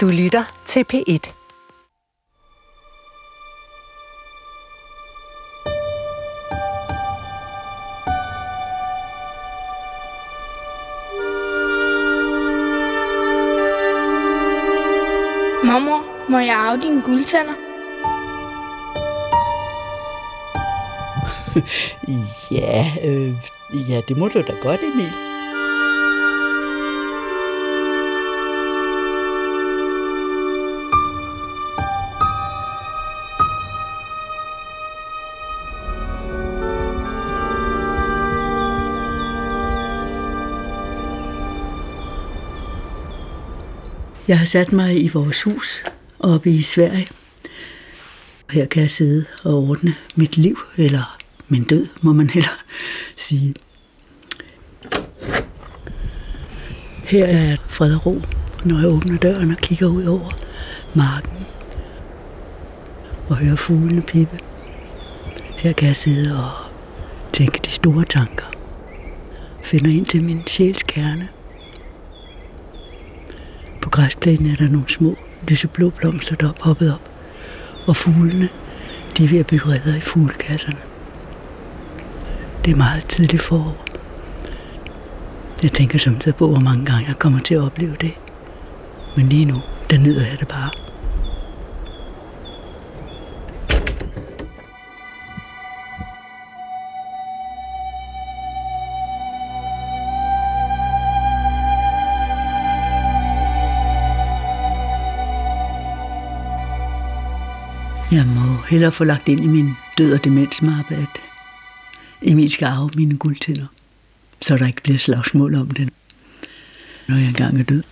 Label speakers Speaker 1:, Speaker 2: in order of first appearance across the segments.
Speaker 1: Du lytter til P1.
Speaker 2: Mormor, må jeg arve dine guldtænder?
Speaker 3: Ja, øh, ja, det må du da godt, Emil. Jeg har sat mig i vores hus oppe i Sverige. Her kan jeg sidde og ordne mit liv, eller min død, må man heller sige. Her er fred og ro, når jeg åbner døren og kigger ud over marken og hører fuglene pippe. Her kan jeg sidde og tænke de store tanker. Finder ind til min sjæls kerne. På græsplænen er der nogle små lyseblå blomster, der er poppet op. Og fuglene, de er ved at bygge redder i fuglekasserne. Det er meget tidligt forår. Jeg tænker samtidig på, hvor mange gange jeg kommer til at opleve det. Men lige nu, der nyder jeg det bare. Jeg må hellere få lagt ind i min død- og demensmappe, at Emil skal arve mine guldtænder, så der ikke bliver slagsmål om den, når jeg engang er død.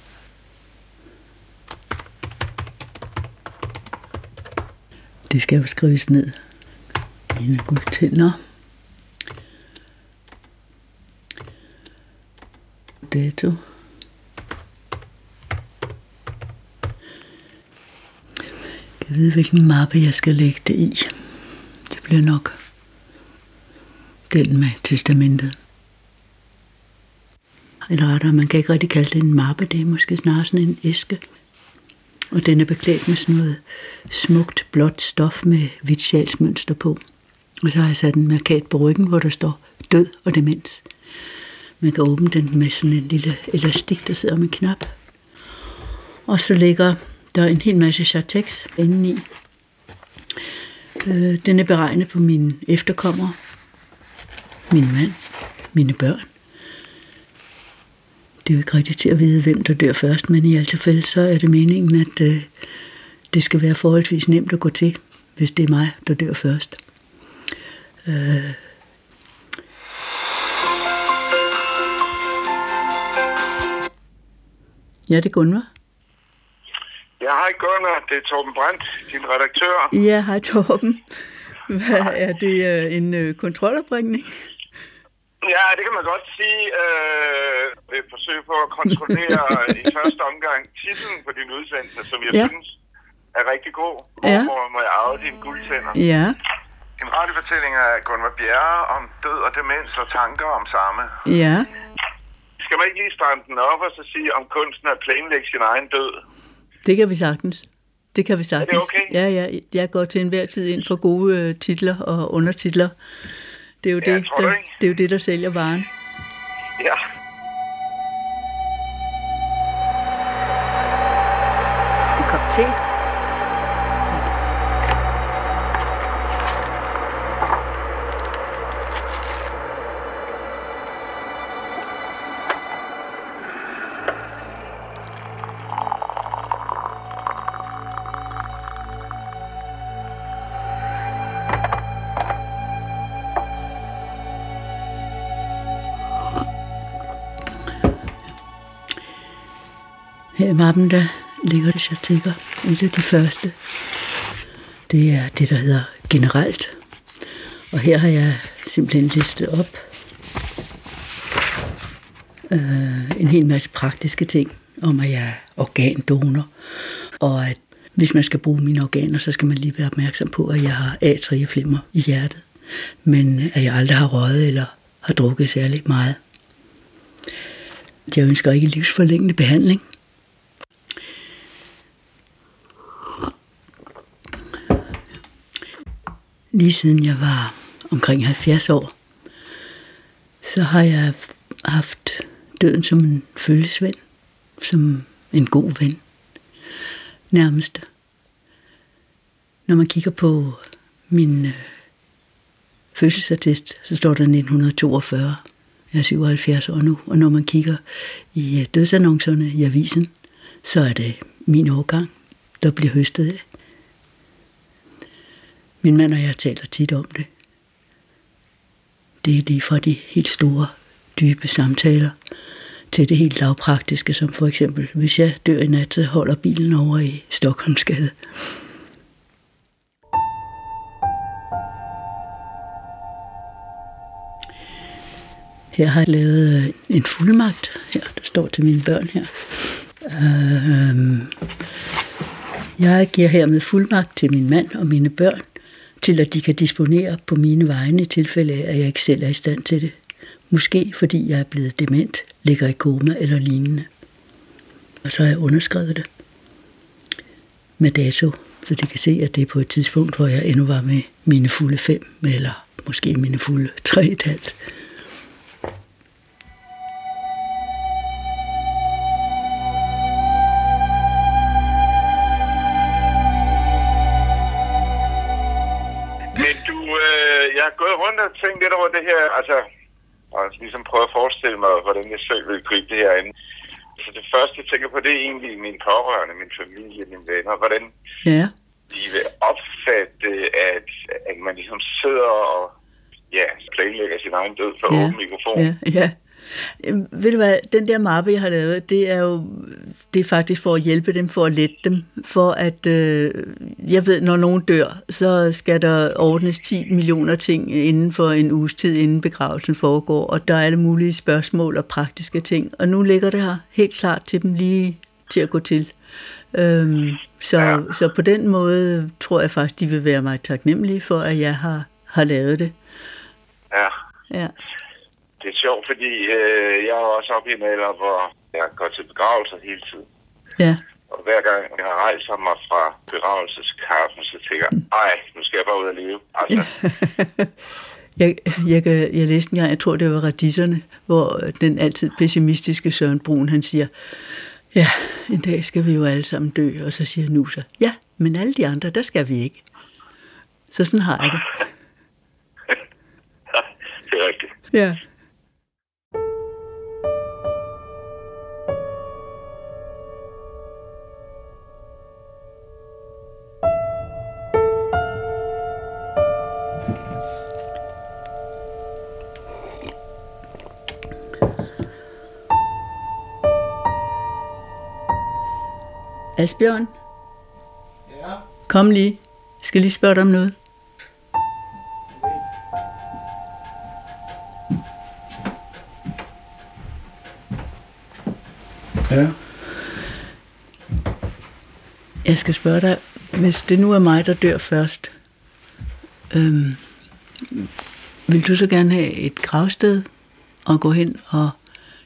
Speaker 3: Det skal jo skrives ned. Mine guldtænder. Dato. Jeg ved, hvilken mappe jeg skal lægge det i. Det bliver nok den med testamentet. Eller rettere, man kan ikke rigtig kalde det en mappe, det er måske snarere sådan en æske. Og den er beklædt med sådan noget smukt blåt stof med hvidt sjalsmønster på. Og så har jeg sat en markat på ryggen, hvor der står død og demens. Man kan åbne den med sådan en lille elastik, der sidder med knap. Og så ligger der en hel masse chartex indeni. Øh, den er beregnet på mine efterkommere, min mand, mine børn. Det er jo ikke rigtigt til at vide, hvem der dør først, men i alt tilfælde så er det meningen, at øh, det skal være forholdsvis nemt at gå til, hvis det er mig, der dør først. Øh. Ja, det er Gunvar.
Speaker 4: Ja, hej Gunnar. Det er Torben Brandt, din redaktør.
Speaker 3: Ja, hej Torben. Hvad er det øh, en øh, kontrolopringning?
Speaker 4: Ja, det kan man godt sige. Øh, et forsøg på at kontrollere i første omgang titlen på din udsendelse, som jeg
Speaker 3: Ja.
Speaker 4: ja. synes er rigtig god.
Speaker 3: Ja.
Speaker 4: Hvor må jeg arve dine guldtænder?
Speaker 3: Ja,
Speaker 4: En radiofortælling af Gunvar Bjerre om død og demens og tanker om samme.
Speaker 3: ja.
Speaker 4: Skal man ikke lige stramme den op og så sige om kunsten at planlægge sin egen død?
Speaker 3: Det kan vi sagtens. Det kan vi sagtens.
Speaker 4: okay?
Speaker 3: Ja, ja. Jeg går til enhver tid ind for gode øh, titler og undertitler. Det er jo,
Speaker 4: Ja,
Speaker 3: det, der, det er jo det, der sælger varen.
Speaker 4: Ja.
Speaker 3: En kop te. Her i mappen, der ligger det artikler. Et af de første, det er det, der hedder generelt. Og her har jeg simpelthen listet op øh, en hel masse praktiske ting om, at jeg er organdonor, og at hvis man skal bruge mine organer, så skal man lige være opmærksom på, at jeg har atrieflimmer i hjertet, men at jeg aldrig har røget eller har drukket særlig meget. Jeg ønsker ikke livsforlængende behandling. Lige siden jeg var omkring 70 år, så har jeg haft døden som en følgesven, som en god ven, nærmest. Når man kigger på min øh, fødselsattest, så står der 1942. Jeg er 77 år nu, og når man kigger i øh, dødsannoncerne i avisen, så er det min årgang, der bliver høstet af. Min mand og jeg taler tit om det. Det er lige fra de helt store, dybe samtaler til det helt lavpraktiske, som for eksempel, hvis jeg dør i nat, så holder bilen over i Stockholmsgade. Her har jeg lavet øh, en fuldmagt. Her, der står til mine børn her. Øh, øhm, jeg giver hermed fuldmagt til min mand og mine børn, til at de kan disponere på mine vegne i tilfælde af, at jeg ikke selv er i stand til det. Måske fordi jeg er blevet dement, ligger i koma eller lignende. Og så har jeg underskrevet det med dato, så de kan se, at det er på et tidspunkt, hvor jeg endnu var med mine fulde fem, eller måske mine fulde tre et halvt.
Speaker 4: Forestille mig, hvordan jeg selv vil gribe det her an. Så det første, jeg tænker på, det er egentlig mine pårørende, min familie, mine venner. Hvordan
Speaker 3: Ja,
Speaker 4: de vil opfatte, at, at man ligesom sidder og ja, planlægger sin egen død for
Speaker 3: Ja.
Speaker 4: åben mikrofon.
Speaker 3: ja, ja. Øhm, Ved du hvad, den der mappe, jeg har lavet, det er jo det er faktisk for at hjælpe dem, for at lette dem, for at, øh, jeg ved, når nogen dør, så skal der ordnes 10 millioner ting inden for en uges tid, inden begravelsen foregår, og der er alle mulige spørgsmål og praktiske ting, og nu ligger det her helt klart til dem lige til at gå til. Øhm, så,
Speaker 4: Ja.
Speaker 3: så på den måde tror jeg faktisk, de vil være mig taknemmelige for, at jeg har, har lavet det.
Speaker 4: Ja.
Speaker 3: Ja.
Speaker 4: Det er sjovt, fordi øh, jeg er også oppe i en alder, hvor jeg går til begravelser hele tiden.
Speaker 3: Ja.
Speaker 4: Og hver gang jeg rejser mig fra begravelseskaffen, så tænker jeg, ej, nu skal jeg bare ud og leve. Altså,
Speaker 3: Jeg, jeg, jeg læste engang, jeg tror det var radisserne, hvor den altid pessimistiske Søren Brun, han siger, ja, en dag skal vi jo alle sammen dø, og så siger Nusa, ja, men alle de andre, der skal vi ikke. Så sådan har jeg det.
Speaker 4: det er rigtigt.
Speaker 3: Ja. Asbjørn,
Speaker 1: Ja,
Speaker 3: kom lige. Jeg skal lige spørge dig om noget.
Speaker 1: ja.
Speaker 3: Jeg skal spørge dig, hvis det nu er mig, der dør først, øhm, vil du så gerne have et gravsted og gå hen og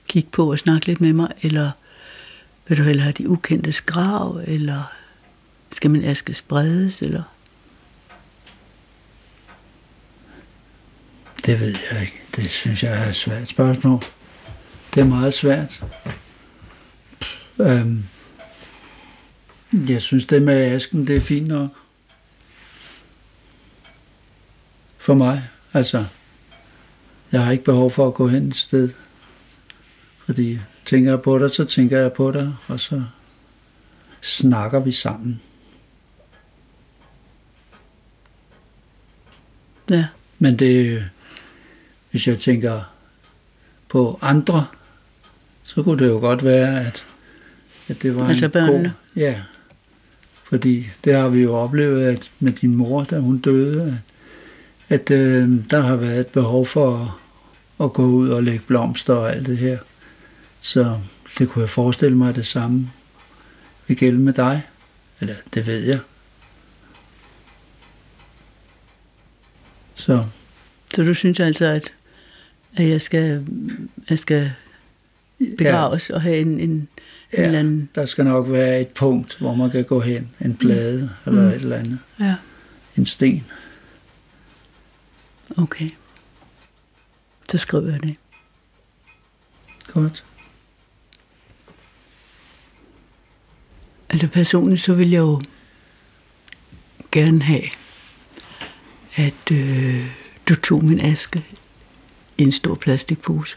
Speaker 3: kigge på og snakke lidt med mig, eller vil du hellere have de ukendtes grav, eller skal min aske spredes, eller...
Speaker 1: Det ved jeg ikke. Det synes jeg er et svært spørgsmål. Det er meget svært. Øhm, jeg synes, det med asken, det er fint nok. For mig. Altså, jeg har ikke behov for at gå hen et sted. Fordi tænker jeg på dig, så tænker jeg på dig, og så snakker vi sammen.
Speaker 3: Ja,
Speaker 1: Men det, hvis jeg tænker på andre, så kunne det jo godt være, at, at det var
Speaker 3: Altså
Speaker 1: en
Speaker 3: børnene?
Speaker 1: god... Ja, fordi det har vi jo oplevet at med din mor, da hun døde, at, at øh, der har været et behov for at, at gå ud og lægge blomster og alt det her. Så det kunne jeg forestille mig, at det samme vil gælde med dig. Eller det ved jeg. Så
Speaker 3: så du synes altså, at, at jeg skal, jeg skal begraves ja. og have en, en, en
Speaker 1: Ja.
Speaker 3: eller anden...
Speaker 1: Der skal nok være et punkt, hvor man kan gå hen. En plade mm. eller
Speaker 3: Mm.
Speaker 1: et eller andet.
Speaker 3: Ja.
Speaker 1: En sten.
Speaker 3: Okay. Så skriver jeg det.
Speaker 1: Godt.
Speaker 3: Altså personligt, så vil jeg jo gerne have, at øh, du tog min aske i en stor plastikpose,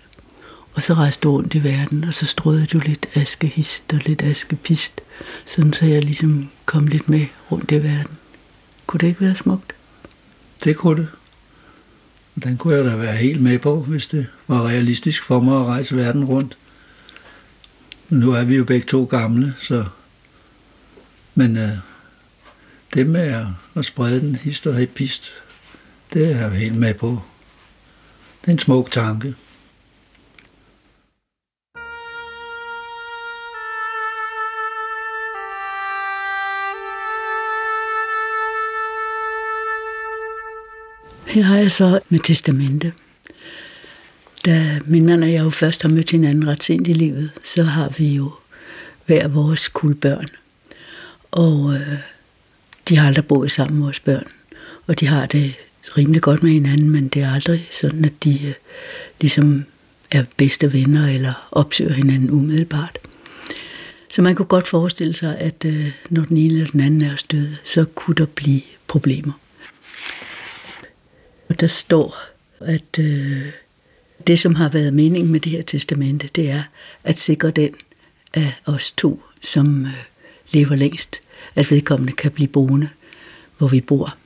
Speaker 3: og så rejste du rundt i verden, og så strøede du lidt askehist og lidt askepist, sådan så jeg ligesom kom lidt med rundt i verden. Kunne det ikke være smukt?
Speaker 1: Det kunne det. Og den kunne jeg da være helt med på, hvis det var realistisk for mig at rejse verden rundt. Nu er vi jo begge to gamle, så... Men øh, det med at, at sprede den hist og pist, det er jeg helt med på. Det er en smuk tanke.
Speaker 3: Her har jeg så med testamente. Da min mand og jeg jo først har mødt hinanden ret sent i livet, så har vi jo hver vores kulbørn. Og øh, de har aldrig boet sammen, vores børn. Og de har det rimelig godt med hinanden, men det er aldrig sådan, at de øh, ligesom er bedste venner eller opsøger hinanden umiddelbart. Så man kunne godt forestille sig, at øh, når den ene eller den anden er døde, så kunne der blive problemer. Og der står, at øh, det, som har været meningen med det her testamente, det er at sikre den af os to, som øh, lever længst, at vedkommende kan blive boende, hvor vi bor.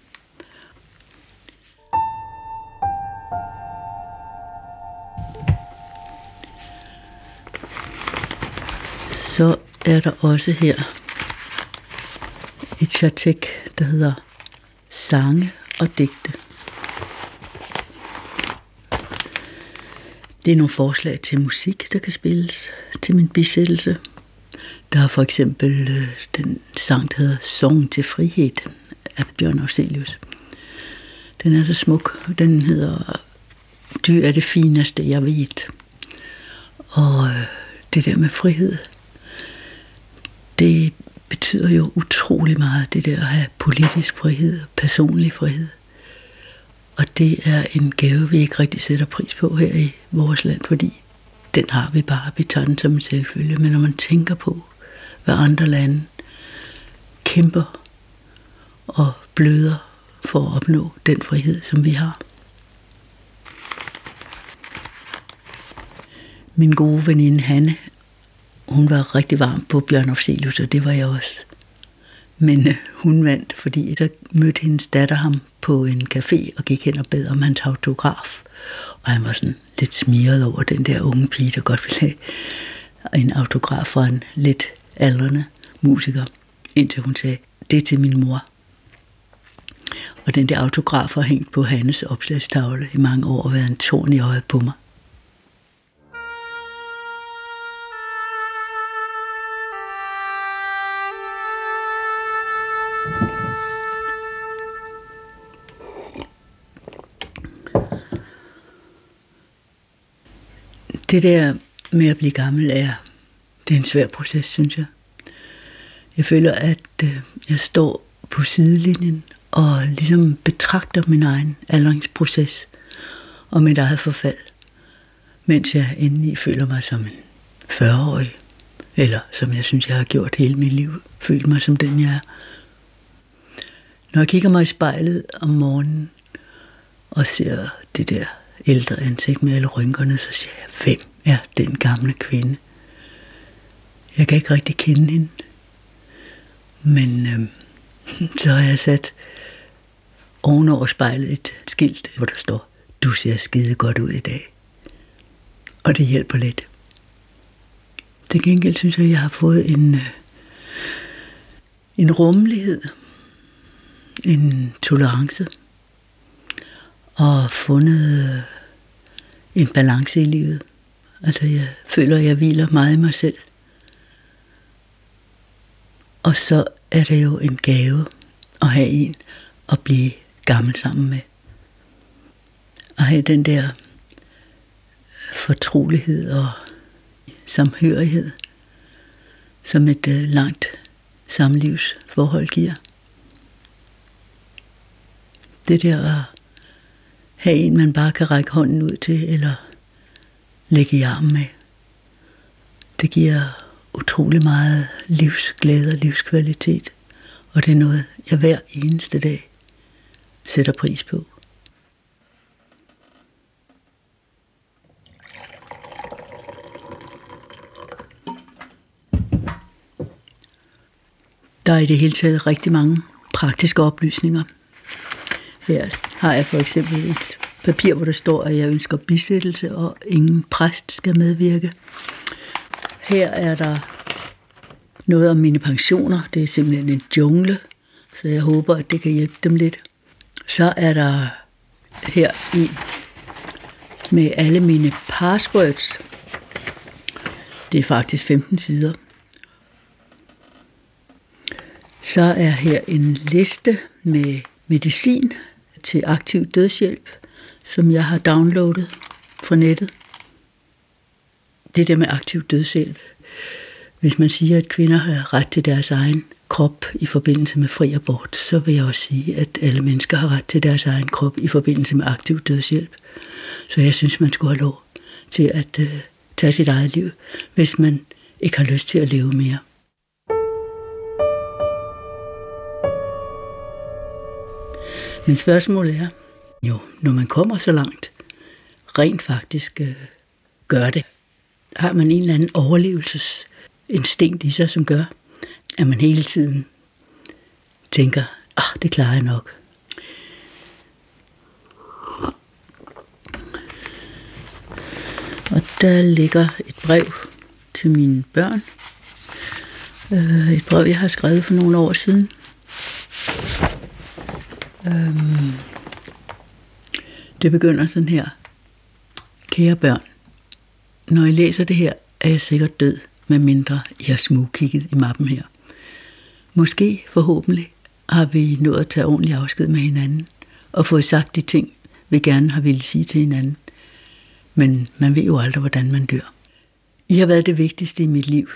Speaker 3: Så er der også her et chatek, der hedder Sange og digte. Det er nogle forslag til musik, der kan spilles til min bisættelse. Der er for eksempel øh, den sang, der hedder Song til friheden af Bjørn Afselius. Den er så smuk. Den hedder Du er det fineste, jeg ved. Og øh, det der med frihed, det betyder jo utrolig meget, det der at have politisk frihed, personlig frihed. Og det er en gave, vi ikke rigtig sætter pris på her i vores land, fordi den har vi bare, vi tager den som en selvfølge. Men når man tænker på, hvad andre lande kæmper og bløder for at opnå den frihed, som vi har. Min gode veninde Hanne, hun var rigtig varm på Bjørn Afselius, og det var jeg også. Men øh, hun vandt, fordi så mødte hendes datter ham på en café og gik hen og bad om hans autograf. Og han var sådan lidt smiret over den der unge pige, der godt ville have en autograf fra en lidt aldrende musiker, indtil hun sagde, det er til min mor. Og den der autograf har hængt på Hannes opslagstavle i mange år og været en torn i øjet på mig. Det der med at blive gammel er, det er en svær proces, synes jeg. Jeg føler, at øh, jeg står på sidelinjen og ligesom betragter min egen aldringsproces og mit eget forfald, mens jeg indeni føler mig som en 40-årig, eller som jeg synes, jeg har gjort hele mit liv, føler mig som den, jeg er. Når jeg kigger mig i spejlet om morgenen og ser det der ældre ansigt med alle rynkerne, så siger jeg, hvem er den gamle kvinde? Jeg kan ikke rigtig kende hende. Men øh, så har jeg sat ovenover spejlet et skilt, hvor der står, du ser skide godt ud i dag. Og det hjælper lidt. Til gengæld synes jeg, at jeg har fået en, øh, en rummelighed, en tolerance, og fundet øh, en balance i livet. Altså jeg føler, at jeg hviler meget i mig selv. Og så er det jo en gave at have en at blive gammel sammen med. At have den der fortrolighed og samhørighed, som et øh, langt samlivsforhold giver. Det der at have en, man bare kan række hånden ud til, eller lægge i armen med. Det giver utrolig meget livsglæde og livskvalitet, og det er noget, jeg hver eneste dag sætter pris på. Der er i det hele taget rigtig mange praktiske oplysninger. Her har jeg for eksempel et papir, hvor der står, at jeg ønsker bisættelse, og ingen præst skal medvirke. Her er der noget om mine pensioner. Det er simpelthen en jungle, så jeg håber, at det kan hjælpe dem lidt. Så er der her en med alle mine passwords. Det er faktisk 15 sider. Så er her en liste med medicin til aktiv dødshjælp, som jeg har downloadet fra nettet. Det der med aktiv dødshjælp. Hvis man siger, at kvinder har ret til deres egen krop i forbindelse med fri abort, så vil jeg også sige, at alle mennesker har ret til deres egen krop i forbindelse med aktiv dødshjælp. Så jeg synes, man skulle have lov til at øh, tage sit eget liv, hvis man ikke har lyst til at leve mere. Men spørgsmålet er jo, når man kommer så langt, rent faktisk øh, gør det. Har man en eller anden overlevelsesinstinkt i sig, som gør, at man hele tiden tænker, ah, det klarer jeg nok. Og der ligger et brev til mine børn. Øh, et brev, jeg har skrevet for nogle år siden. Øhm, det begynder sådan her. Kære børn, når jeg læser det her, er jeg sikkert død, medmindre jeg har smugkigget i mappen her. Måske, forhåbentlig, har vi nået at tage ordentlig afsked med hinanden, og fået sagt de ting, vi gerne har ville sige til hinanden. Men man ved jo aldrig, hvordan man dør. I har været det vigtigste i mit liv.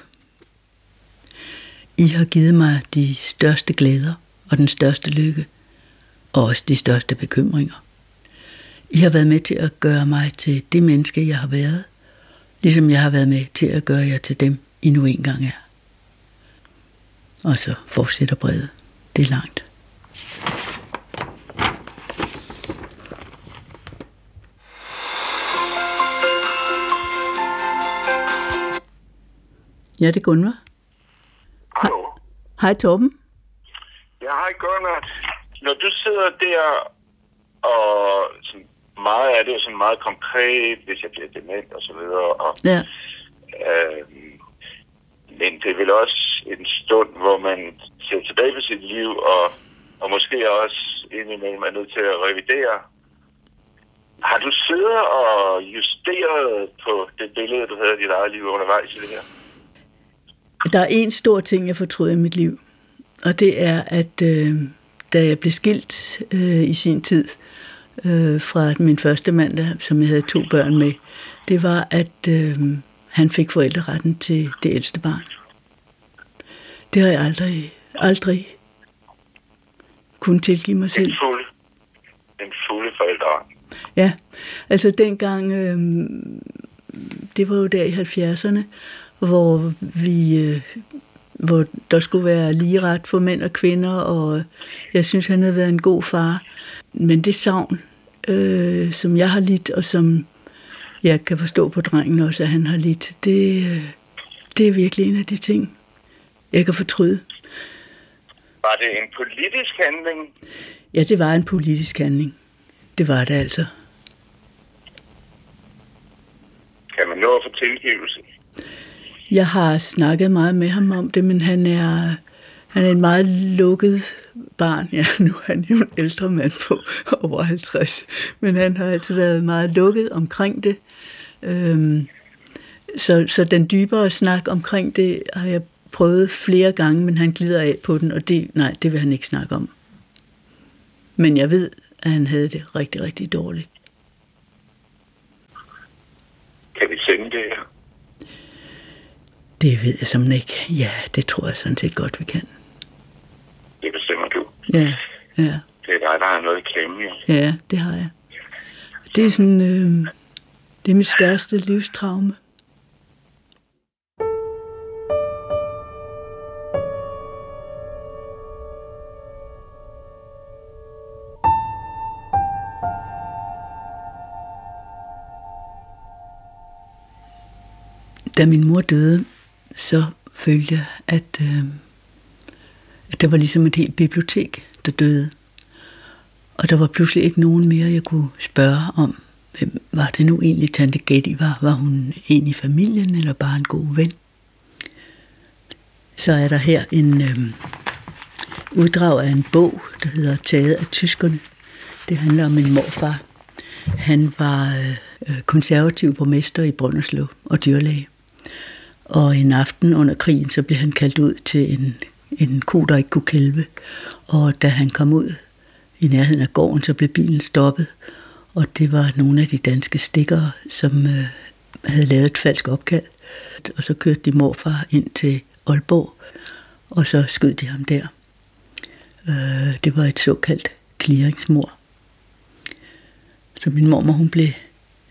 Speaker 3: I har givet mig de største glæder og den største lykke, og også de største bekymringer. I har været med til at gøre mig til det menneske, jeg har været, ligesom jeg har været med til at gøre jer til dem, I nu engang er. Og så fortsætter brevet. Det er langt. Ja, det er Gunvar.
Speaker 4: Hallo?
Speaker 3: Hej Torben.
Speaker 4: Ja, hej Gunnar. Når du sidder der, og sådan meget af det er sådan meget konkret, hvis jeg bliver dement og så videre, og,
Speaker 3: Ja.
Speaker 4: øh, men det er vel også en stund, hvor man ser tilbage på sit liv, og, og måske også indimellem er nødt til at revidere. Har du siddet og justeret på det billede, du havde af dit eget liv undervejs i det her?
Speaker 3: Der er en stor ting, jeg fortryder i mit liv, og det er, at øh, da jeg blev skilt øh, i sin tid øh, fra min første mand, der- som jeg havde to børn med, det var, at øh, han fik forældreretten til det ældste barn. Det har jeg aldrig, aldrig kunne tilgive mig selv.
Speaker 4: Den fulde, den fulde forældre.
Speaker 3: Ja, altså dengang, øh, det var jo der i 70'erne, hvor vi, øh, hvor der skulle være lige ret for mænd og kvinder, og jeg synes, han havde været en god far. Men det savn, øh, som jeg har lidt, og som jeg kan forstå på drengen også, at han har lidt, det, øh, det er virkelig en af de ting, jeg kan fortryde.
Speaker 4: Var det en politisk handling?
Speaker 3: Ja, det var en politisk handling. Det var det altså.
Speaker 4: Kan man nå at få tilgivelse?
Speaker 3: Jeg har snakket meget med ham om det, men han er, han er en meget lukket barn. Ja, nu er han jo en ældre mand på over 50, men han har altid været meget lukket omkring det. Øhm, så, så den dybere snak omkring det har jeg prøvet flere gange, men han glider af på den, og det, nej, det vil han ikke snakke om. Men jeg ved, at han havde det rigtig, rigtig dårligt.
Speaker 4: Kan vi sende det her?
Speaker 3: Det ved jeg som ikke. Ja, det tror jeg sådan set godt, vi kan.
Speaker 4: Det bestemmer du.
Speaker 3: Ja, ja.
Speaker 4: Det er dig, der har noget i klemme, jo.
Speaker 3: Ja, det har jeg. det er sådan, øh, det er mit største livstraume. Da min mor døde, så følte jeg, at, øh, at der var ligesom et helt bibliotek, der døde. Og der var pludselig ikke nogen mere, jeg kunne spørge om, hvem var det nu egentlig, Tante Getty var? Var hun en i familien, eller bare en god ven? Så er der her en øhm, uddrag af en bog, der hedder Taget af tyskerne. Det handler om min morfar. Han var øh, konservativ borgmester i Brønderslev og dyrlæge. Og en aften under krigen, så blev han kaldt ud til en, en ko, der ikke kunne kælve. Og da han kom ud i nærheden af gården, så blev bilen stoppet. Og det var nogle af de danske stikkere, som øh, havde lavet et falsk opkald. Og så kørte de morfar ind til Aalborg, og så skød de ham der. Øh, det var et såkaldt clearingsmor. Så min mormor, hun blev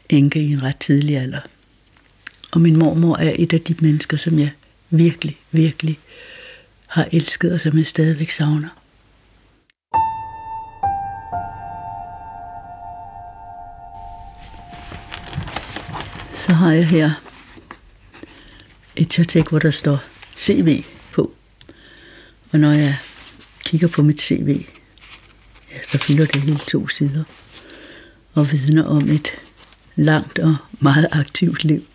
Speaker 3: enke i en ret tidlig alder. Og min mormor er et af de mennesker, som jeg virkelig, virkelig har elsket, og som jeg stadigvæk savner. Så har jeg her et tørtæk, hvor der står CV på. Og når jeg kigger på mit CV, ja, så fylder det hele to sider. Og vidner om et langt og meget aktivt liv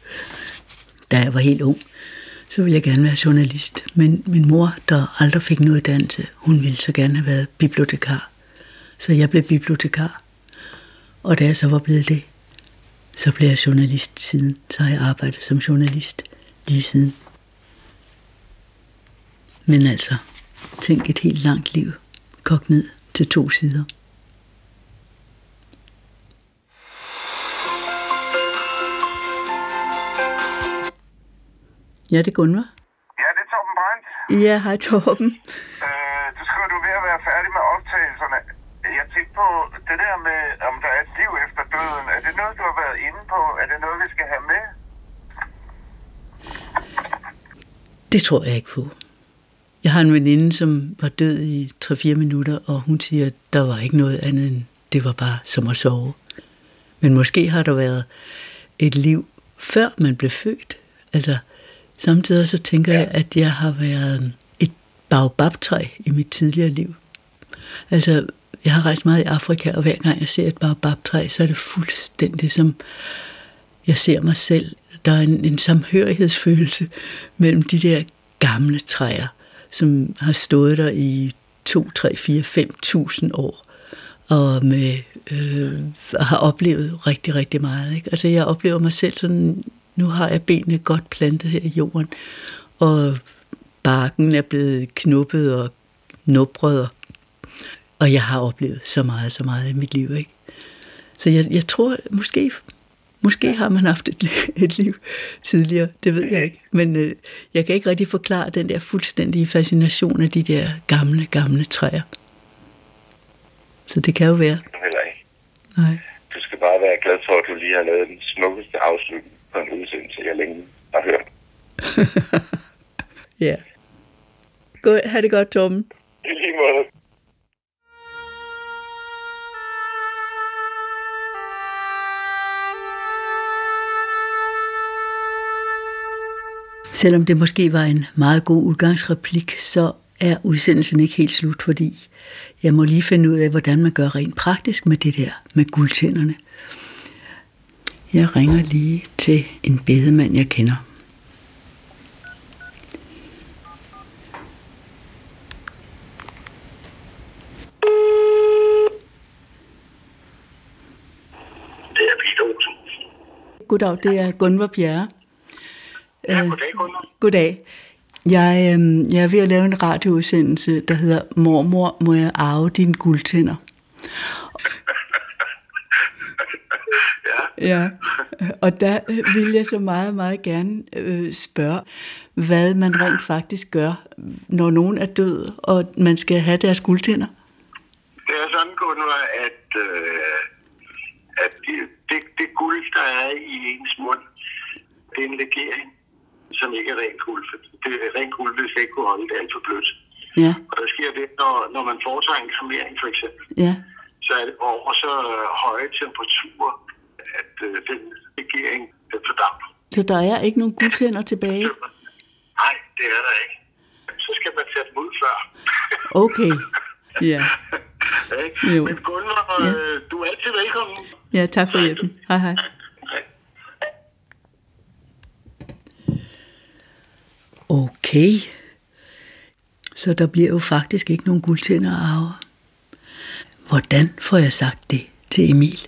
Speaker 3: da jeg var helt ung, så ville jeg gerne være journalist. Men min mor, der aldrig fik noget uddannelse, hun ville så gerne have været bibliotekar. Så jeg blev bibliotekar. Og da jeg så var blevet det, så blev jeg journalist siden. Så har jeg arbejdet som journalist lige siden. Men altså, tænk et helt langt liv kogt ned til to sider. Ja, det er Gunvar.
Speaker 4: Ja, det er Torben Brandt.
Speaker 3: Ja, hej Torben.
Speaker 4: Øh, du skriver, du er ved at være færdig med optagelserne. Jeg tænkte på det der med, om der er et liv efter døden. Er det noget, du har været inde på? Er det noget, vi skal have med?
Speaker 3: Det tror jeg ikke på. Jeg har en veninde, som var død i 3-4 minutter, og hun siger, at der var ikke noget andet end, det var bare som at sove. Men måske har der været et liv, før man blev født. Altså, Samtidig så tænker ja. jeg, at jeg har været et baobabtræ i mit tidligere liv. Altså, jeg har rejst meget i Afrika, og hver gang jeg ser et baobabtræ, så er det fuldstændig som, jeg ser mig selv. Der er en, en samhørighedsfølelse mellem de der gamle træer, som har stået der i 2, 3, 4, 5.000 år, og med, øh, har oplevet rigtig, rigtig meget. Ikke? Altså, jeg oplever mig selv sådan nu har jeg benene godt plantet her i jorden, og barken er blevet knuppet og nubret, og jeg har oplevet så meget, så meget i mit liv. Ikke? Så jeg, jeg tror, måske, måske har man haft et, et liv tidligere, det ved jeg ikke. Men øh, jeg kan ikke rigtig forklare den der fuldstændige fascination af de der gamle, gamle træer. Så det kan jo være.
Speaker 4: Heller ikke.
Speaker 3: Nej.
Speaker 4: Du skal bare være glad for, at du lige har lavet den smukkeste afslutning på en udsendelse, jeg længe har hørt.
Speaker 3: ja. God, ha' det godt, Torben.
Speaker 4: I lige måde.
Speaker 3: Selvom det måske var en meget god udgangsreplik, så er udsendelsen ikke helt slut, fordi jeg må lige finde ud af, hvordan man gør rent praktisk med det der med guldtænderne. Jeg ringer lige til en bedemand, jeg kender.
Speaker 4: Er.
Speaker 3: Goddag, det er Gunvar Bjerre.
Speaker 4: Ja,
Speaker 3: Øh,
Speaker 4: goddag, Gunnar.
Speaker 3: Goddag. Jeg, øh, jeg er ved at lave en radioudsendelse, der hedder Mormor, må jeg arve dine guldtænder?
Speaker 4: Ja.
Speaker 3: Og der øh, vil jeg så meget, meget gerne øh, spørge, hvad man rent faktisk gør, når nogen er død, og man skal have deres guldtænder.
Speaker 4: Det er sådan, Gunnar, at, øh, at de,
Speaker 5: guld, der er i ens mund, det er en legering, som ikke er rent guld. For det er rent guld, hvis det ikke kunne holde det alt for blødt.
Speaker 3: Ja,
Speaker 5: Og der sker det, når, når man foretager en kremering for eksempel,
Speaker 3: ja.
Speaker 5: så er det over så øh, høje temperaturer, at øh, den legering den fordamper.
Speaker 3: Så der er ikke nogen guldtænder tilbage?
Speaker 5: Nej, det er der ikke. Så skal man tage dem ud før.
Speaker 3: Okay. Ja.
Speaker 5: Ikke?
Speaker 3: Jo.
Speaker 5: Men Gunnar,
Speaker 3: Ja.
Speaker 5: øh, du er altid velkommen.
Speaker 3: Ja, tak for hjælpen. Hej hej. Okay. Så der bliver jo faktisk ikke nogen guldtænder arve. Hvordan får jeg sagt det til Emil?